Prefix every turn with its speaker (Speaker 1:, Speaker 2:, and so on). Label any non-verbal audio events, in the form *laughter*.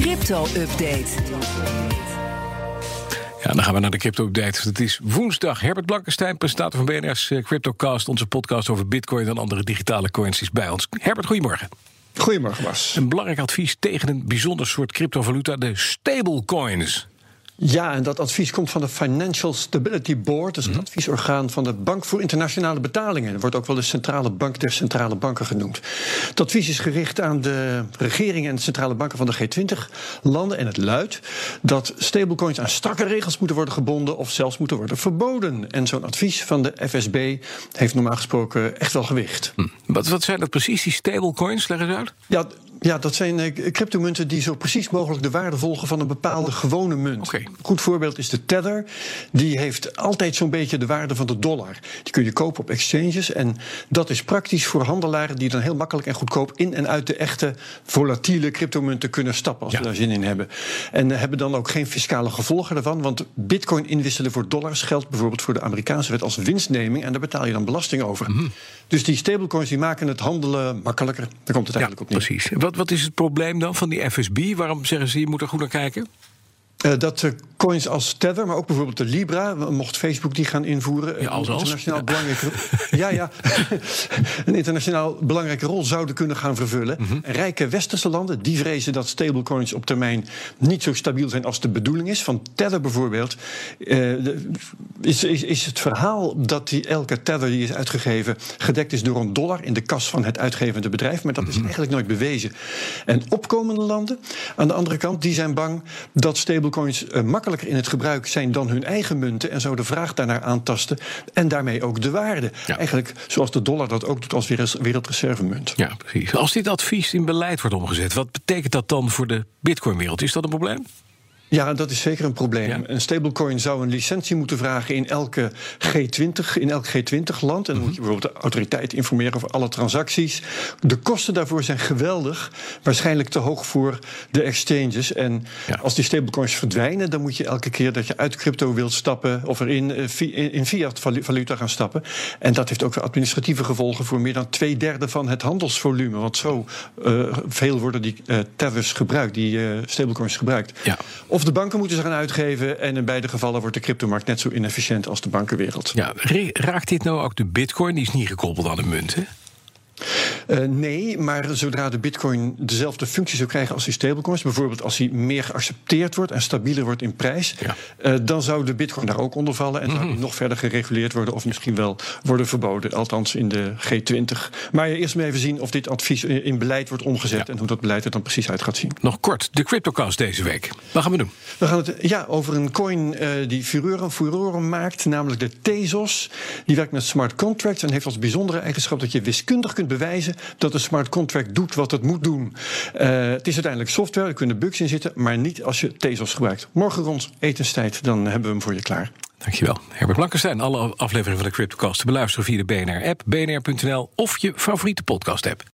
Speaker 1: Crypto-update.
Speaker 2: Ja, dan gaan we naar de crypto-update. Het is woensdag. Herbert Blankenstein, presentator van BNR's eh, CryptoCast... onze podcast over bitcoin en andere digitale coins is bij ons. Herbert, goedemorgen.
Speaker 3: Goedemorgen, Bas.
Speaker 2: Een belangrijk advies tegen een bijzonder soort cryptovaluta, de stablecoins.
Speaker 3: Ja, en dat advies komt van de Financial Stability Board. Dat is het
Speaker 2: Mhm.
Speaker 3: adviesorgaan van de Bank voor Internationale Betalingen. Dat wordt ook wel de centrale bank der centrale banken genoemd. Het advies is gericht aan de regeringen en de centrale banken van de G20-landen. En het luidt dat stablecoins aan strakke regels moeten worden gebonden... of zelfs moeten worden verboden. En zo'n advies van de FSB heeft normaal gesproken echt wel gewicht.
Speaker 2: Wat, wat zijn dat precies, die stablecoins? Leg eens uit.
Speaker 3: Ja, ja, dat zijn eh, cryptomunten die zo precies mogelijk de waarde volgen van een bepaalde gewone munt. Een goed voorbeeld is de Tether. Die heeft altijd zo'n beetje de waarde van de dollar. Die kun je kopen op exchanges. En dat is praktisch voor handelaren die dan heel makkelijk en goedkoop in en uit de echte volatiele cryptomunten kunnen stappen als
Speaker 2: Ja.
Speaker 3: ze daar zin in hebben. En hebben dan ook geen fiscale gevolgen daarvan. Want bitcoin inwisselen voor dollars geldt bijvoorbeeld voor de Amerikaanse wet als winstneming. En daar betaal je dan belasting over.
Speaker 2: Mhm.
Speaker 3: Dus die stablecoins die maken het handelen makkelijker. Daar komt het
Speaker 2: Ja,
Speaker 3: eigenlijk op neer.
Speaker 2: precies. Wat, wat is het probleem dan van die FSB? Waarom zeggen ze, je moet er goed naar kijken?
Speaker 3: Eh, dat eh, coins als Tether, maar ook bijvoorbeeld de Libra, mocht Facebook die gaan invoeren,
Speaker 2: Ja, als
Speaker 3: een internationaal belangrijke ja, ja, *laughs* een internationaal belangrijke rol zouden kunnen gaan vervullen.
Speaker 2: Mhm.
Speaker 3: Rijke westerse landen die vrezen dat stablecoins op termijn niet zo stabiel zijn als de bedoeling is. Van Tether bijvoorbeeld eh, is, is, is het verhaal dat die elke Tether die is uitgegeven gedekt is door een dollar in de kas van het uitgevende bedrijf, maar dat
Speaker 2: Mhm.
Speaker 3: is eigenlijk nooit bewezen. En opkomende landen, aan de andere kant, die zijn bang dat stablecoins eh, makkelijker in het gebruik zijn dan hun eigen munten en zo de vraag daarnaar aantasten en daarmee ook de waarde.
Speaker 2: Ja.
Speaker 3: Eigenlijk zoals de dollar dat ook doet als wereld- wereldreservemunt.
Speaker 2: Ja, precies. Als dit advies in beleid wordt omgezet, wat betekent dat dan voor de bitcoinwereld? Is dat een probleem?
Speaker 3: Ja, dat is zeker een probleem.
Speaker 2: Ja.
Speaker 3: Een stablecoin zou een licentie moeten vragen in elke G20, in elk G20-land. En dan moet je bijvoorbeeld de autoriteit informeren over alle transacties. De kosten daarvoor zijn geweldig, waarschijnlijk te hoog voor de exchanges. En
Speaker 2: Ja.
Speaker 3: als die stablecoins verdwijnen, dan moet je elke keer dat je uit crypto wilt stappen of erin eh, in in fiat valu- valuta gaan stappen. En dat heeft ook weer administratieve gevolgen voor meer dan twee derde van het handelsvolume. Want zo eh, veel worden die tethers gebruikt, die stablecoins gebruikt.
Speaker 2: Ja.
Speaker 3: Of de banken moeten ze gaan uitgeven. En in beide gevallen wordt de cryptomarkt net zo inefficiënt als de bankenwereld.
Speaker 2: Ja, raakt dit nou ook de bitcoin? Die is niet gekoppeld aan de munt, hè?
Speaker 3: Eh, nee, maar zodra de bitcoin dezelfde functie zou krijgen als die stablecoins, bijvoorbeeld als die meer geaccepteerd wordt en stabieler wordt in prijs,
Speaker 2: Ja.
Speaker 3: eh, dan zou de bitcoin daar ook onder vallen en zou die nog verder gereguleerd worden of misschien wel worden verboden, althans in de G20. Maar eerst maar even zien of dit advies in beleid wordt omgezet
Speaker 2: Ja.
Speaker 3: en hoe dat beleid er dan precies uit gaat zien.
Speaker 2: Nog kort, de CryptoCast deze week. Wat gaan we doen?
Speaker 3: We gaan het ja, over een coin eh, die furoren, furoren maakt, namelijk de Tezos. Die werkt met smart contracts en heeft als bijzondere eigenschap dat je wiskundig kunt bewijzen dat een smart contract doet wat het moet doen. Eh, het is uiteindelijk software, er kunnen bugs in zitten, maar niet als je Tezos gebruikt. Morgen rond etenstijd, dan hebben we hem voor je klaar.
Speaker 2: Dankjewel. Herbert Blankenstein, alle afleveringen van de CryptoCast te beluisteren via de BNR-app, bnr.nl of je favoriete podcast-app.